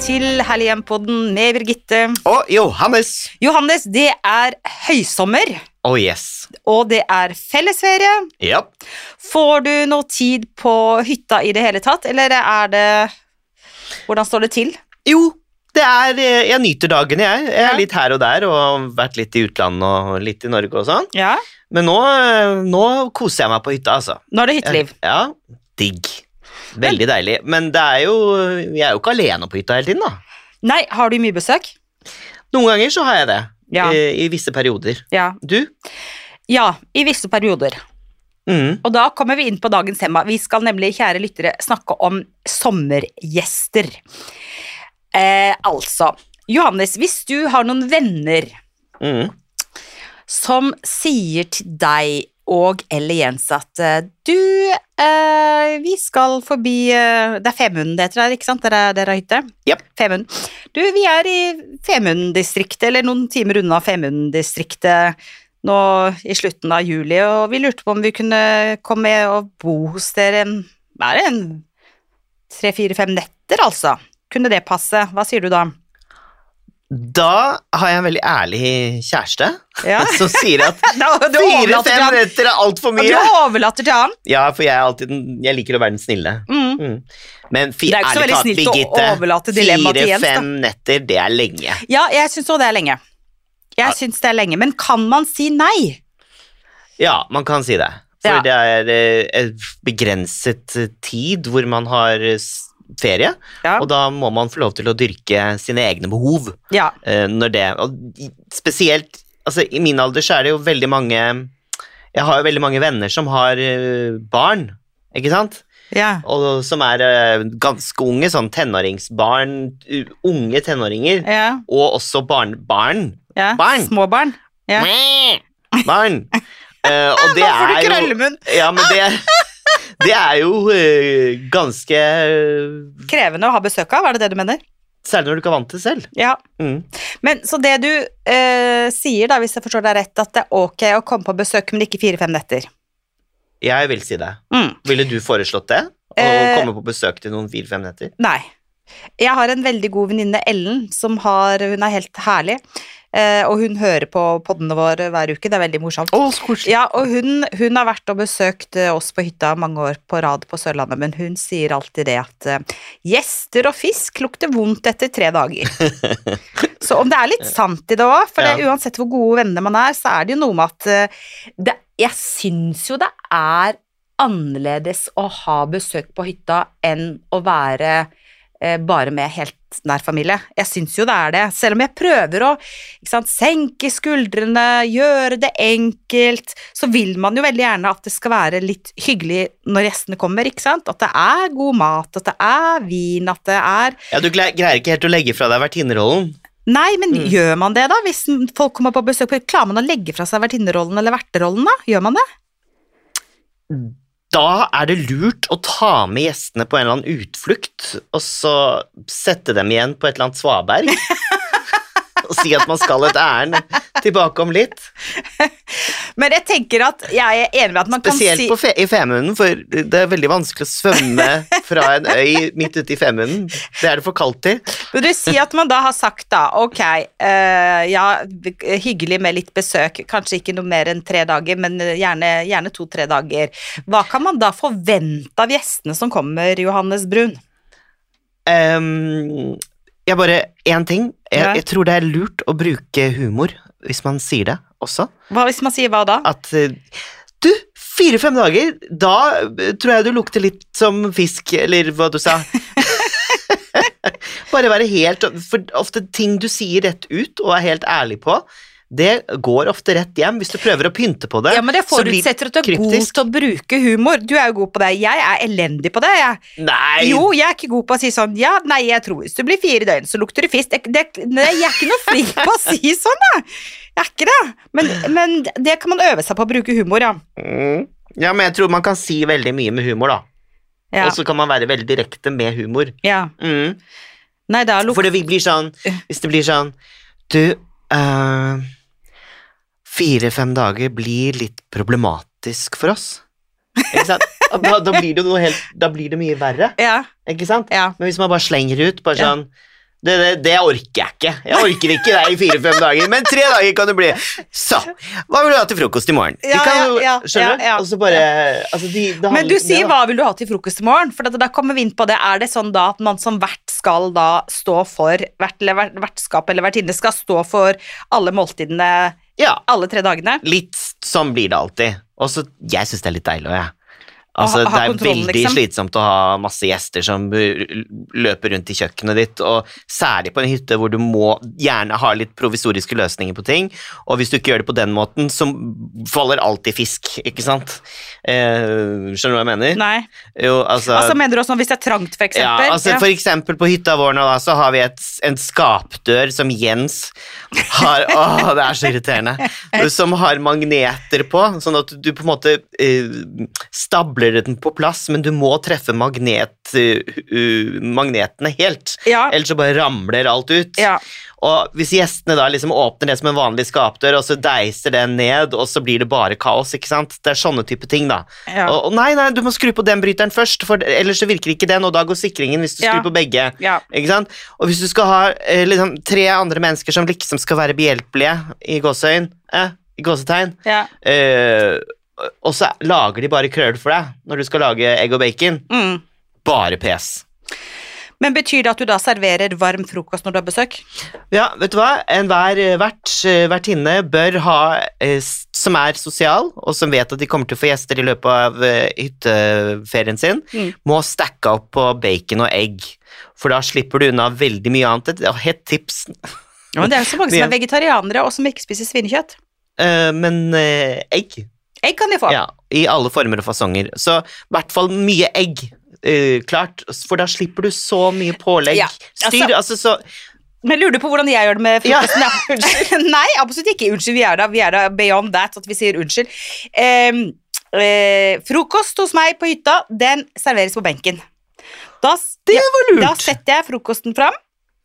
til Herlighjem-podden med Birgitte. Og Johannes. Johannes, det er høysommer, Oh yes. og det er fellesferie. Ja. Får du noe tid på hytta i det hele tatt, eller er det Hvordan står det til? Jo, det er eh, Jeg nyter dagene, jeg. Jeg Ja. er litt her og der og har vært litt i utlandet og litt i Norge og sånn. Ja, Men nå, eh, nå koser jeg meg på hytta, altså. Nå er det hytteliv. Ja, digg. Veldig deilig. Men det er jo Jeg er jo ikke alene på hytta hele tiden, da. Nei, har du mye besøk? Noen ganger så har jeg det. Ja. I, I visse perioder. Ja. Du? ja, i visse perioder. Mm. Og da kommer vi inn på dagens tema. Vi skal nemlig, kjære lyttere, snakke om sommergjester. Eh, altså, Johannes, hvis du har noen venner Mm. som sier til deg og eller Jens at eh, du, eh, vi skal forbi eh, Det er Femunden det heter der, ikke sant? Der er, der er hytte? Yep. Femunden. Du, vi er i Femunddistriktet, eller noen timer unna Femunddistriktet nå i slutten av juli, og vi lurte på om vi kunne komme og bo hos dere en Hva er det, en tre-fire-fem netter, altså? Kunne det passe? Hva sier du da? Da har jeg en veldig ærlig kjæreste Ja. som sier at fire-fem minutter er altfor Og mye. du overlater til han? Ja, for jeg, alltid jeg liker å være den snille. Mm. Mm. Men fire, ærlig talt, Birgitte. Fire-fem netter, det er lenge. Ja, jeg syns òg det er lenge. Jeg Ja. syns det er lenge, men kan man si nei? Ja, man kan si det. For Ja. det er eh, et begrenset eh, tid hvor man har ferie, Ja. og da må man få lov til å dyrke sine egne behov. Ja. eh, når det, og spesielt altså, I min alder så er det jo veldig mange Jeg har jo veldig mange venner som har eh, barn, ikke sant? ja. Og som er eh, ganske unge, sånn tenåringsbarn, unge tenåringer, ja. og også barn, barn. ja. Barn. Småbarn. Ja. Barn. uh, og det er jo. Ja, men det, det er jo eh, ganske Krevende å ha besøk av, er det det du mener? Særlig når du ikke er vant til selv. Ja. Mm. Men så det du eh, sier, da, hvis jeg forstår deg rett, at det er ok å komme på besøk, men ikke fire-fem netter? Jeg vil si det. Mm. Ville du foreslått det? Å Eh, komme på besøk til noen fire-fem netter? Nei. Jeg har en veldig god venninne, Ellen, som har Hun er helt herlig. Eh, og hun hører på poddene våre hver uke. Det er veldig morsomt. Koselig. Ja, og hun, hun har vært og besøkt eh, oss på hytta mange år på rad på Sørlandet, men hun sier alltid det at eh, gjester og fisk lukter vondt etter tre dager. så om det er litt sant i det òg, for det, uansett hvor gode venner man er, så er det jo noe med at det, Jeg syns jo det er annerledes å ha besøk på hytta enn å være bare med helt nær familie. Jeg syns jo det er det, selv om jeg prøver å sant, senke skuldrene, gjøre det enkelt, så vil man jo veldig gjerne at det skal være litt hyggelig når gjestene kommer, ikke sant? At det er god mat, at det er vin, at det er Ja, Du greier ikke helt å legge fra deg vertinnerollen. Nei, men Mm. gjør man det, da? Hvis folk kommer på besøk, klarer man å legge fra seg vertinnerollen eller verterollen, da? Gjør man det? Da er det lurt å ta med gjestene på en eller annen utflukt, og så sette dem igjen på et eller annet svaberg. og si at man skal et ærend tilbake om litt. Men jeg tenker at jeg er enig med at man Spesielt kan si Spesielt i Femunden, for det er veldig vanskelig å svømme fra en øy midt ute i Femunden. Det er det for kaldt til. Vil du si at man da har sagt da, ok, uh, ja, hyggelig med litt besøk, kanskje ikke noe mer enn tre dager, men gjerne, gjerne to-tre dager. Hva kan man da forvente av gjestene som kommer, Johannes Brun? Um, jeg bare Én ting. Jeg, jeg tror det er lurt å bruke humor hvis man sier det også. Hva hvis man sier hva da? At eh, Du, fire-fem dager, da eh, tror jeg du lukter litt som fisk, eller hva du sa. Bare være helt For ofte ting du sier rett ut og er helt ærlig på, det går ofte rett hjem. Hvis du prøver å pynte på det, Ja, men det forutsetter at du er god til å bruke humor. Du er jo god på det. Jeg er elendig på det. Jeg. Nei! Jo, jeg er ikke god på å si sånn Ja, nei, jeg tror hvis du blir fire døgn, så lukter du fisk. Det, det, nei, jeg er ikke noe flink på å si sånn, jeg. Jeg er ikke det. Men, men det kan man øve seg på å bruke humor, ja. Mm. Ja, men jeg tror man kan si veldig mye med humor, da. Ja. Og så kan man være veldig direkte med humor. ja. Mm. Nei, da For det blir sånn Hvis det blir sånn Du, eh, fire-fem dager blir litt problematisk for oss. Ikke sant? Da, da, blir det jo noe helt, da blir det mye verre, Ja, ikke sant? ja. Men hvis man bare slenger ut, bare Ja. Det, det, det orker jeg ikke. Jeg orker ikke deg i fire-fem dager, men tre dager kan det bli. Så, hva vil du ha til frokost i morgen? Ja, kan jo, ja, ja, skjønner du? ja, ja. Og så bare altså de, det Men du det, sier da. hva vil du ha til frokost i morgen? For da, kommer vi inn på det. Er det sånn da at man som vert skal da stå for vert, eller vert, vertskap eller vertinne skal stå for alle måltidene Ja, alle tre dagene? litt sånn blir det alltid. Og så, jeg syns det er litt deilig òg, jeg. Altså, ha- ha det er veldig liksom. slitsomt å ha masse gjester som løper rundt i kjøkkenet ditt, og særlig på en hytte hvor du må gjerne ha litt provisoriske løsninger på ting, og hvis du ikke gjør det på den måten, så faller alltid fisk, ikke sant? Eh, skjønner du hva jeg mener? Nei. Jo, altså, Altså mener du også hvis det er trangt, for ja, eksempel? altså For eksempel på hytta vår nå da, så har vi et, en skapdør som Jens har Åh, det er så irriterende. Som har magneter på, sånn at du på en måte eh, stabler den på plass, men du må treffe magnet, eh, uh, magnetene helt. Ja. Ellers så bare ramler alt ut. ja. Og hvis gjestene da liksom åpner det som en vanlig skapdør, og så deiser den ned, og så blir det bare kaos, ikke sant? Det er sånne type ting, da. Ja. Og, og nei, nei, du må skru på den bryteren først, for ellers så virker ikke den, og da går sikringen hvis du skrur på begge. Ikke sant? Og hvis du skal ha eh, liksom, tre andre mennesker som liksom skal være behjelpelige, i gåseøyn, eh, i gåsetegn, ja. eh, og så lager de bare krøll for deg når du skal lage egg og bacon, Mm. bare pes. Men betyr det at du da serverer varm frokost når du har besøk? Ja, vet du hva? Enhver eh, vert, eh, vertinne bør ha eh, som er sosial, og som vet at de kommer til å få gjester i løpet av hytteferien sin, Mm. må stacke opp på bacon og egg. For da slipper du unna veldig mye annet. Hett tips. Ja, men det er jo så mange som er vegetarianere og som ikke spiser svinekjøtt. Uh, men uh, egg, Egg kan de få. ja, i alle former og fasonger. Så i hvert fall mye egg. Uh, klart, for da slipper du så mye pålegg. Ja, Styr, altså så Men lurer du på hvordan jeg gjør det med Ja, frokosten? Nei, absolutt ikke. Unnskyld, vi er da, vi er da beyond that, at vi sier unnskyld. Em, uh, frokost hos meg på hytta, den serveres på benken. Da, Det var lurt! Da setter jeg frokosten fram,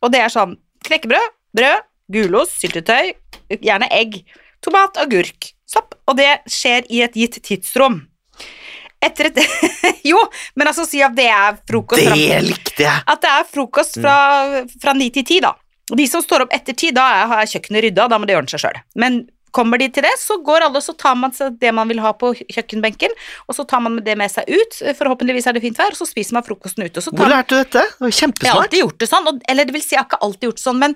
og det er sånn knekkebrød, brød, gulost, syltetøy, gjerne egg, tomat, agurk, sopp, og det skjer i et gitt tidsrom. Etter et Jo, men altså si at det er frokost Det likte jeg! at det er frokost fra, fra 9 til 10, da. Og De som står opp etter 10, da er, har kjøkkenet rydda, da må de ordne seg sjøl. Men kommer de til det, så går alle, så tar man seg det man vil ha på kjøkkenbenken, og så tar man det med seg ut, forhåpentligvis er det fint vær, og så spiser man frokosten ute. Så Hvor lærte du dette? Det var jeg har alltid gjort det sånn, og, eller det vil si jeg har ikke alltid gjort det sånn, men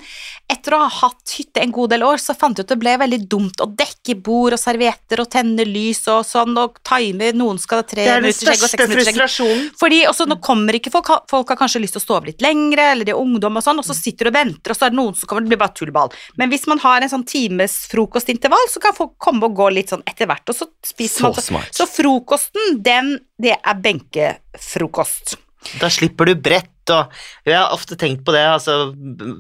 etter å ha hatt hytte en god del år, så fant jeg ut det ble veldig dumt å dekke bord og servietter og tenne lys og sånn, og time, noen skal ha tre Det er den minutter skjegg og seks minutter skjegg. frustrasjonen. Fordi også nå kommer ikke folk, folk har kanskje lyst til å stå over litt lengre, eller de er ungdom og sånn, og så sitter du og venter, og så er det noen som kommer, det blir bare tullball. Men hvis man har en sånn times frokostintervall, så kan folk komme og gå litt sånn etter hvert, og så spiser Så man smart. Så frokosten, den, det er benkefrokost. Da slipper du brett, og jeg har ofte tenkt på det, altså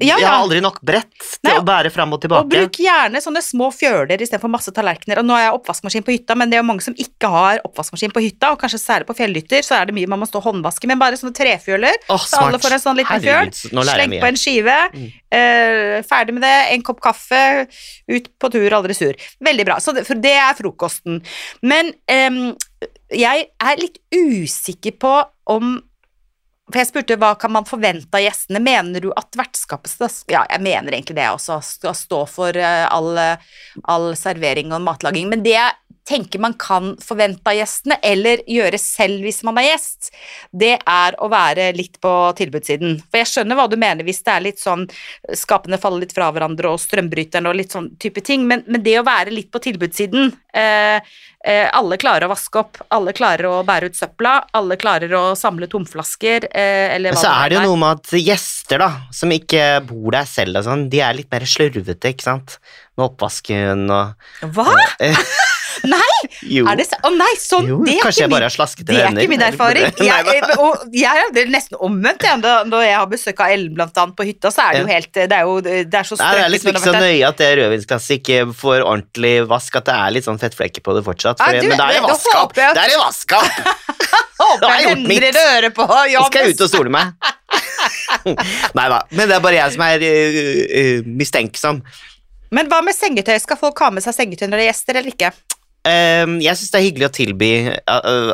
Ja, Jeg har aldri nok brett til Nei, å bære fram og tilbake. Og bruk gjerne sånne små fjøler istedenfor masse tallerkener. Og nå har jeg oppvaskmaskin på hytta, men det er jo mange som ikke har oppvaskmaskin på hytta, og kanskje særlig på fjellhytter, så er det mye man må stå og håndvaske, men bare sånne trefjøler. Oh, Så alle får en sånn liten fjøl. Sleng på en skive. Mm. eh, ferdig med det. En kopp kaffe. Ut på tur, aldri sur. Veldig bra. Så det, det er frokosten. Men em, jeg er litt usikker på om For jeg spurte hva kan man forvente av gjestene. Mener du at vertskapet skal Ja, jeg mener egentlig det også. Skal stå for eh, all, all servering og matlaging. Men det tenker man kan forvente av gjestene, eller gjøre selv hvis man er gjest, det er å være litt på tilbudssiden. For jeg skjønner hva du mener hvis det er litt sånn skapene faller litt fra hverandre og strømbryteren og litt sånn type ting, men, men det å være litt på tilbudssiden eh, eh, Alle klarer å vaske opp, alle klarer å bære ut søpla, alle klarer å samle tomflasker, eh, eller hva så er det jo er. noe med at gjester, da, som ikke bor der selv og sånn, de er litt mer slurvete, ikke sant? Med oppvasken og Hva? Nei! Jo. Er det så? oh, nei, sånn! jo, det er kanskje jeg bare har slaskete Det er ikke min erfaring. Jeg, og jeg er det nesten omvendt. Jeg. Når jeg har besøk av Ellen blant annet på hytta, så er det jo helt Det er jo det er så Nei, det er liksom ikke så nøye at det rødvinsglasset ikke får ordentlig vask, at det er litt sånn fettflekker på det fortsatt. For, ja, du, men da er det vaskap! Da er det vaska opp! Håper jeg endrer øret venner på. Ja, skal jeg ut og stole meg. Nei da, men det er bare jeg som er uh, uh, mistenksom. Men hva med sengetøy? Skal folk ha med seg sengetøy når det er gjester, eller ikke? Ehm, jeg syns det er hyggelig å tilby uh, uh,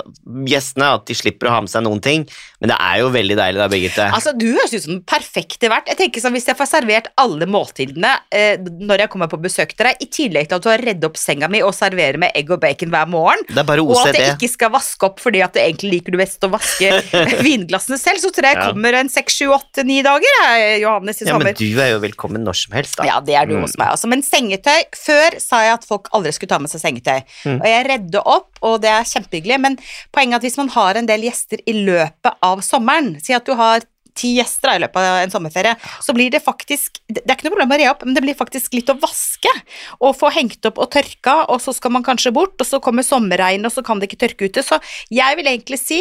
gjestene at de slipper å ha med seg noen ting, men det er jo veldig deilig da, Birgitte. Altså, Du høres ut som den perfekte vert. Jeg tenker sånn, Hvis jeg får servert alle måltidene eh, når jeg kommer på besøk til deg, i tillegg til at du har redd opp senga mi og serverer med egg og bacon hver morgen, det er bare og at jeg ikke skal vaske opp fordi at du egentlig liker du best å vaske vinglassene selv, så tror jeg jeg kommer en seks, sju, åtte, ni dager, Johannes, i Ja, sommer. men du er jo velkommen når som helst, da. Ja, det er du Mm. hos meg altså. Men sengetøy Før sa jeg at folk aldri skulle ta med seg sengetøy. Mm. Og jeg redder opp, og det er kjempehyggelig, men poenget er at hvis man har en del gjester i løpet av sommeren Si at du har ti gjester i løpet av en sommerferie, så blir det faktisk Det er ikke noe problem å re opp, men det blir faktisk litt å vaske. Og få hengt opp og tørka, og så skal man kanskje bort, og så kommer sommerregn, og så kan det ikke tørke ute. Så jeg vil egentlig si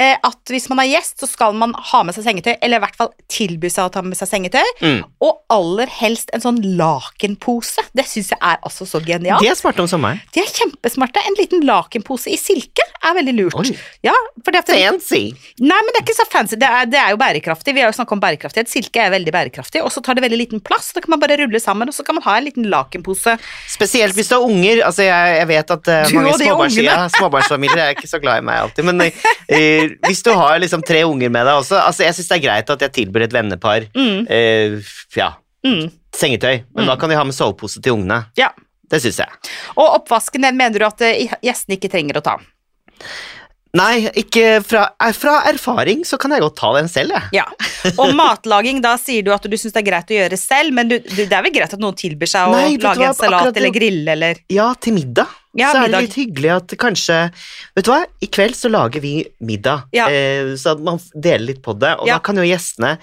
eh, at hvis man er gjest, så skal man ha med seg sengetøy, eller i hvert fall tilby seg å ta med seg sengetøy. Mm. Og aller helst en sånn lakenpose. Det syns jeg er altså så genialt. De er smarte om sommeren. De er kjempesmarte. En liten lakenpose i silke er veldig lurt. Oi. Ja, for det Fancy! nei, men det er ikke så fancy. Det er, det er jo bærekraftig. Vi har jo snakket om bærekraftighet. Silke er veldig bærekraftig, og så tar det veldig liten plass. Da kan man bare rulle sammen, og så kan man ha en liten lakenpose. Spesielt hvis du har unger. Altså, jeg, jeg vet at uh, mange småbarnsfamilier er ikke så glad i meg alltid, men eh, hvis du har liksom tre unger med deg også altså, Jeg syns det er greit at jeg tilbyr et vennepar Mm, eh, ja, mm, sengetøy, men Mm. da kan de ha med sovepose til ungene. ja. Det syns jeg. Og oppvasken, den mener du at eh, gjestene ikke trenger å ta? Nei, ikke fra, er, fra erfaring så kan jeg godt ta den selv, jeg. Ja. Og matlaging, da sier du at du syns det er greit å gjøre selv, men du, du, det er vel greit at noen tilbyr seg å Nei, lage en salat eller grille eller Ja, til middag. Ja, så er det litt hyggelig at kanskje Vet du hva, i kveld så lager vi middag, Ja. eh, så man deler litt på det, og Ja. da kan jo gjestene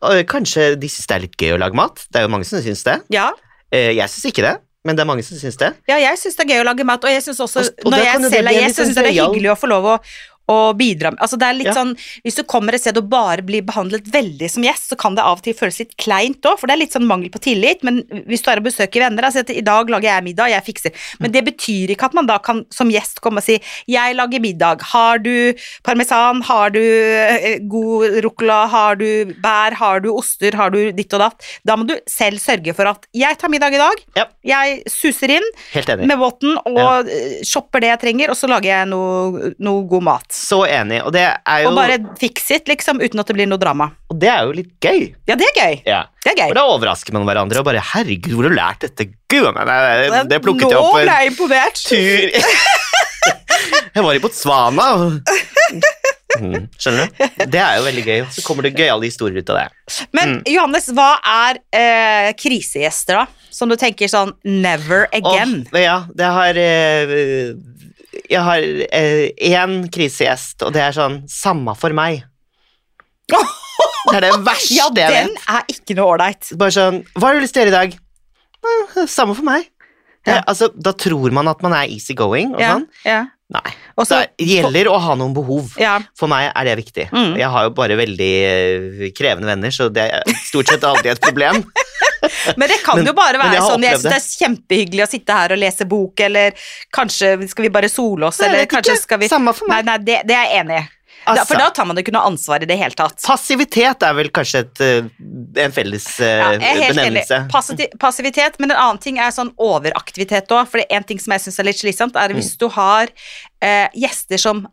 Kanskje de syns det er litt gøy å lage mat. Det er jo mange som syns det. Ja. Eh, jeg syns ikke det, men det er mange som syns det. Ja, jeg syns det er gøy å lage mat, og jeg synes også, Og- når jeg selv er gjest, så litt syns det er hyggelig å få lov å, å bidra med Altså det er litt Ja. sånn Hvis du kommer et sted og bare blir behandlet veldig som gjest, så kan det av og til føles litt kleint òg, for det er litt sånn mangel på tillit, men hvis du er og besøker venner, altså i dag lager jeg middag, jeg fikser Men det betyr ikke at man da kan som gjest komme og si jeg lager middag, har du parmesan, har du eh, god ruccola, har du bær, har du oster, har du ditt og datt? Da må du selv sørge for at jeg tar middag i dag, Ja. jeg suser inn, med båten og Ja. eh, shopper det jeg trenger, og så lager jeg noe, noe god mat. Så enig, og det er jo Og bare fix it, liksom, uten at det blir noe drama. og det er jo litt gøy. Ja, det er gøy. Ja. Det er Og gøy. da overrasker man hverandre og bare 'herregud, hvor har du lært dette?' Gud, men det, det plukket jeg opp Nå ble jeg imponert. tur Jeg var i Botswana. og- Mm, skjønner du? Det er jo veldig gøy. Så kommer det gøyale historier ut av det. Men Mm. Johannes, hva er eh, krisegjester, da? Som du tenker sånn never again? Åh, ja, det har eh, Jeg har én krisegjest, og det er sånn Samme for meg. Det er det verste ja, jeg den er ikke noe ålreit. Bare sånn Hva har du lyst til å gjøre i dag? «Eh, Samme for meg. Ja. altså, da tror man at man er easy going og Ja, sånn. Nei. Også, det gjelder å ha noen behov. ja. For meg er det viktig. Mm. Jeg har jo bare veldig eh, krevende venner, så det er stort sett aldri et problem. Men det kan Men- jo bare være jeg sånn Jeg syns det er kjempehyggelig å sitte her og lese bok, eller kanskje skal vi bare sole oss, nei, eller kanskje ikke. skal vi Samme for Nei, nei, det, det er jeg enig i. Da, for Altså. da tar man ikke noe ansvar i det hele tatt. Passivitet er vel kanskje et, eh, en felles eh, Ja, benevnelse. Passivitet, men en annen ting er sånn overaktivitet òg. For det er en ting som jeg syns er litt slitsomt, er hvis Mm. du har eh, gjester som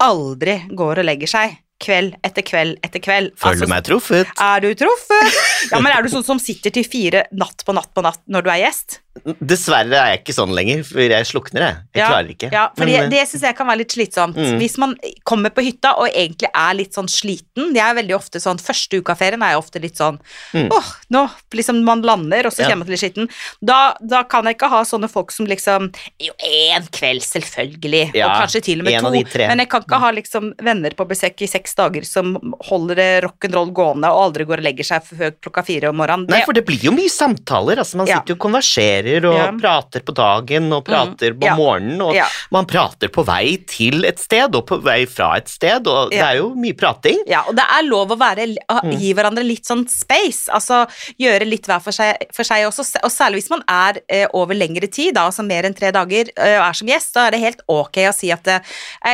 aldri går og legger seg. Kveld etter kveld etter kveld. Føler Altså, du meg truffet? Er du truffet? Ja, men er du sånn som sitter til fire natt på natt på natt når du er gjest? Dessverre er jeg ikke sånn lenger, for jeg slukner, jeg. Jeg Ja, klarer ikke. Ja, for det, det syns jeg kan være litt slitsomt. Mm. Hvis man kommer på hytta og egentlig er litt sånn sliten Det er veldig ofte sånn Første uka av ferien er jeg ofte litt sånn Mm. Åh, nå liksom man lander, og så Ja. kjenner man til litt skitten. Da, da kan jeg ikke ha sånne folk som liksom Jo, én kveld, selvfølgelig, Ja, og kanskje til og med to. Men jeg kan ikke ha liksom venner på besøk i seks dager som holder det rock'n'roll gående og aldri går og legger seg før klokka fire om morgenen. Nei, for det blir jo mye samtaler. Altså, man sitter jo og konverserer og Ja. prater på dagen og prater på Ja. morgenen, og ja. man prater på vei til et sted og på vei fra et sted, og det er jo mye prating. Ja, og det er lov å være, å Mm. gi hverandre litt sånn space, altså gjøre litt hver for seg, for seg også, og særlig hvis man er eh, over lengre tid, da, altså mer enn tre dager, eh, og er som gjest, da er det helt ok å si at eh,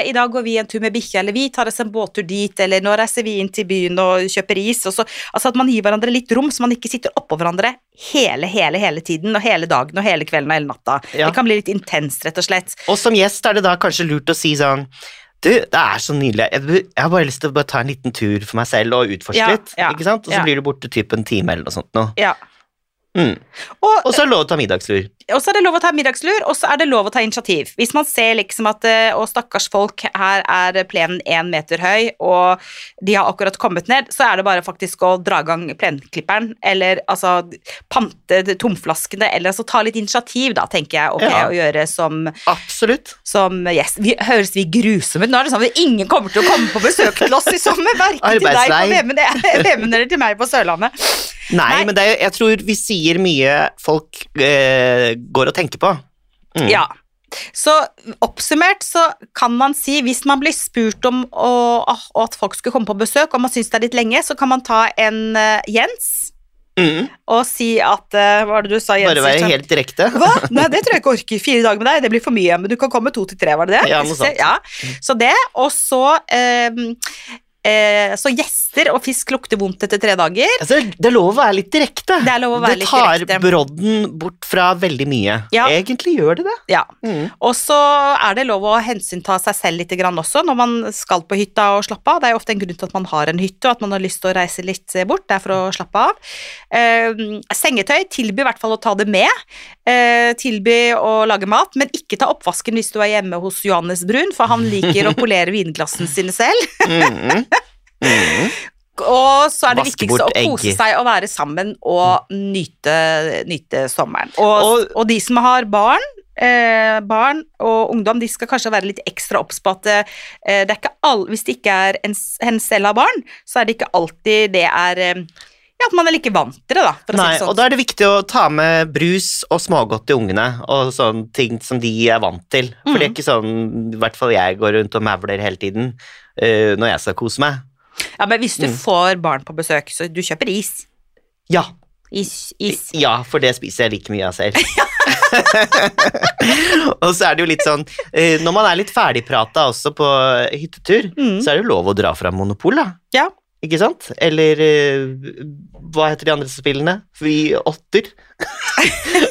i dag går vi en tur med bikkja, eller vi tar oss en båttur dit, eller nå reiser vi inn til byen og kjøper is, og så, altså at man gir hverandre litt rom, så man ikke sitter oppå hverandre hele, hele, hele tiden, og hele dagen og hele kvelden og hele natta. Ja. Det kan bli litt intenst, rett og slett. Og som gjest er det da kanskje lurt å si sånn du, det er så nydelig. Jeg, har bare lyst til å ta en liten tur for meg selv og utforske Ja, litt. ja, ikke sant? Og så blir du borte typ en time eller noe sånt. Nå. Ja. Mm. Og, Og så er det lov å ta middagslur. og så er det lov å ta middagslur, og så er det lov å ta initiativ. Hvis man ser liksom at eh, Å, stakkars folk, her er plenen én meter høy, og de har akkurat kommet ned, så er det bare faktisk å dra i gang plenklipperen, eller altså pante tomflaskene, eller altså ta litt initiativ, da, tenker jeg, ok, Ja. å gjøre som Absolutt. som gjest. Vi, høres vi grusomme ut? Nå er det sånn at ingen kommer til å komme på besøk til oss i sommer. Verken til deg på Vemund eller til meg på Sørlandet. Nei, Nei. men det er, jeg tror vi sier mye folk eh, går og tenker på. Mm. Ja. Så oppsummert så kan man si, hvis man blir spurt om å, å- at folk skulle komme på besøk, og man syns det er litt lenge, så kan man ta en uh, Jens Mm. og si at uh, Hva var det du sa, Jens? Bare være helt direkte. Hva? Nei, det tror jeg ikke orker. Fire dager med deg, det blir for mye. Men du kan komme to til tre, var det det? Ja, noe sant. Ja. Så det, og så eh, eh, Så gjester og fisk lukter vondt etter tre dager. Altså, det er lov å være litt direkte. Det er lov å være litt tar brodden bort fra veldig mye. Ja. Egentlig gjør det det. Ja. Mm. Og så er det lov å hensynta seg selv litt grann også når man skal på hytta og slappe av. Det er jo ofte en grunn til at man har en hytte, og at man har lyst til å reise litt bort. Det er for å slappe av. Eh, sengetøy, tilby i hvert fall å ta det med. Eh, tilby å lage mat, men ikke ta oppvasken hvis du er hjemme hos Johannes Brun, for han liker å polere vinglassene sine selv. Mm. Mm. Og så er det Vaske viktigste å egg. kose seg og være sammen og nyte, nyte sommeren. Og, Og- og de som har barn, eh, barn og ungdom, de skal kanskje være litt ekstra obs på at eh, det er ikke all, hvis det ikke er en, hen selv har barn, så er det ikke alltid det er eh, ja, at man er like vant til det, da. For å Nei, si det sånn. og da er det viktig å ta med brus og smågodt til ungene, og sånne ting som de er vant til. For det er Mhm. ikke sånn, i hvert fall jeg går rundt og mavler hele tiden uh, når jeg skal kose meg. ja, men hvis du Mm. får barn på besøk, så du kjøper is. Ja, Is, is. ja, for det spiser jeg like mye av selv. og så er det jo litt sånn, eh, når man er litt ferdigprata også på hyttetur, Mm. så er det jo lov å dra fra Monopol, da. Ja. Ikke sant? Eller eh, hva heter de andre spillene? Vi åtter.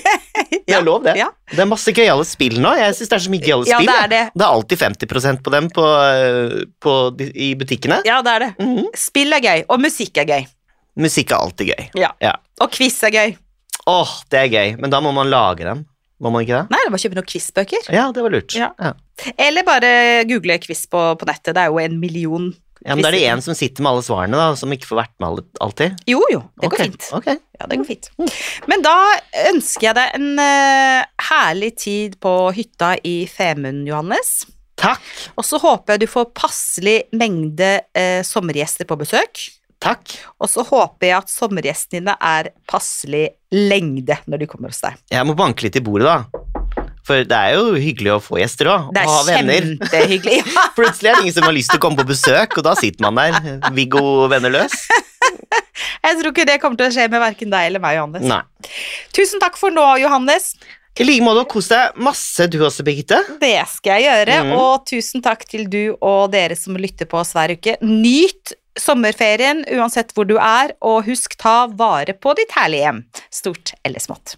Det er lov, det. ja. Det er masse gøyale spill nå. Jeg syns det er så mye gøyale Ja, spill. det er det. det er alltid 50% på dem på, eh, på, i butikkene. Ja, det er det. Mhm. Spill er gøy, og musikk er gøy. Musikk er alltid gøy. Ja. Ja. Og quiz er gøy. Åh, det er gøy, men da må man lage dem. Må man ikke det? Nei, det var å kjøpe noen quizbøker. Ja, det var lurt. Ja. Ja. Eller bare google quiz på, på nettet. Det er jo en million Ja, men da er det en som sitter med alle svarene, da, som ikke får vært med alle, alltid. Jo, jo, det går fint. Okay. Ja, det går fint. Men da ønsker jeg deg en uh, herlig tid på hytta i Femund, Johannes. Takk. Og så håper jeg du får passelig mengde uh, sommergjester på besøk. Takk. Og så håper jeg at sommergjestene dine er passelig lengde når de kommer hos deg. Jeg må banke litt i bordet, da. For det er jo hyggelig å få gjester òg. Og ha er venner. kjempehyggelig. Ja. Plutselig er det ingen som har lyst til å komme på besøk, og da sitter man der, Viggo venner løs. Jeg tror ikke det kommer til å skje med verken deg eller meg, Johannes. Nei. Tusen takk for nå, Johannes. I like måte, kos deg masse du også, Birgitte. Det skal jeg gjøre, Mm. og tusen takk til du og dere som lytter på oss hver uke. Nyt sommerferien uansett hvor du er, og husk ta vare på ditt herlige hjem, stort eller smått.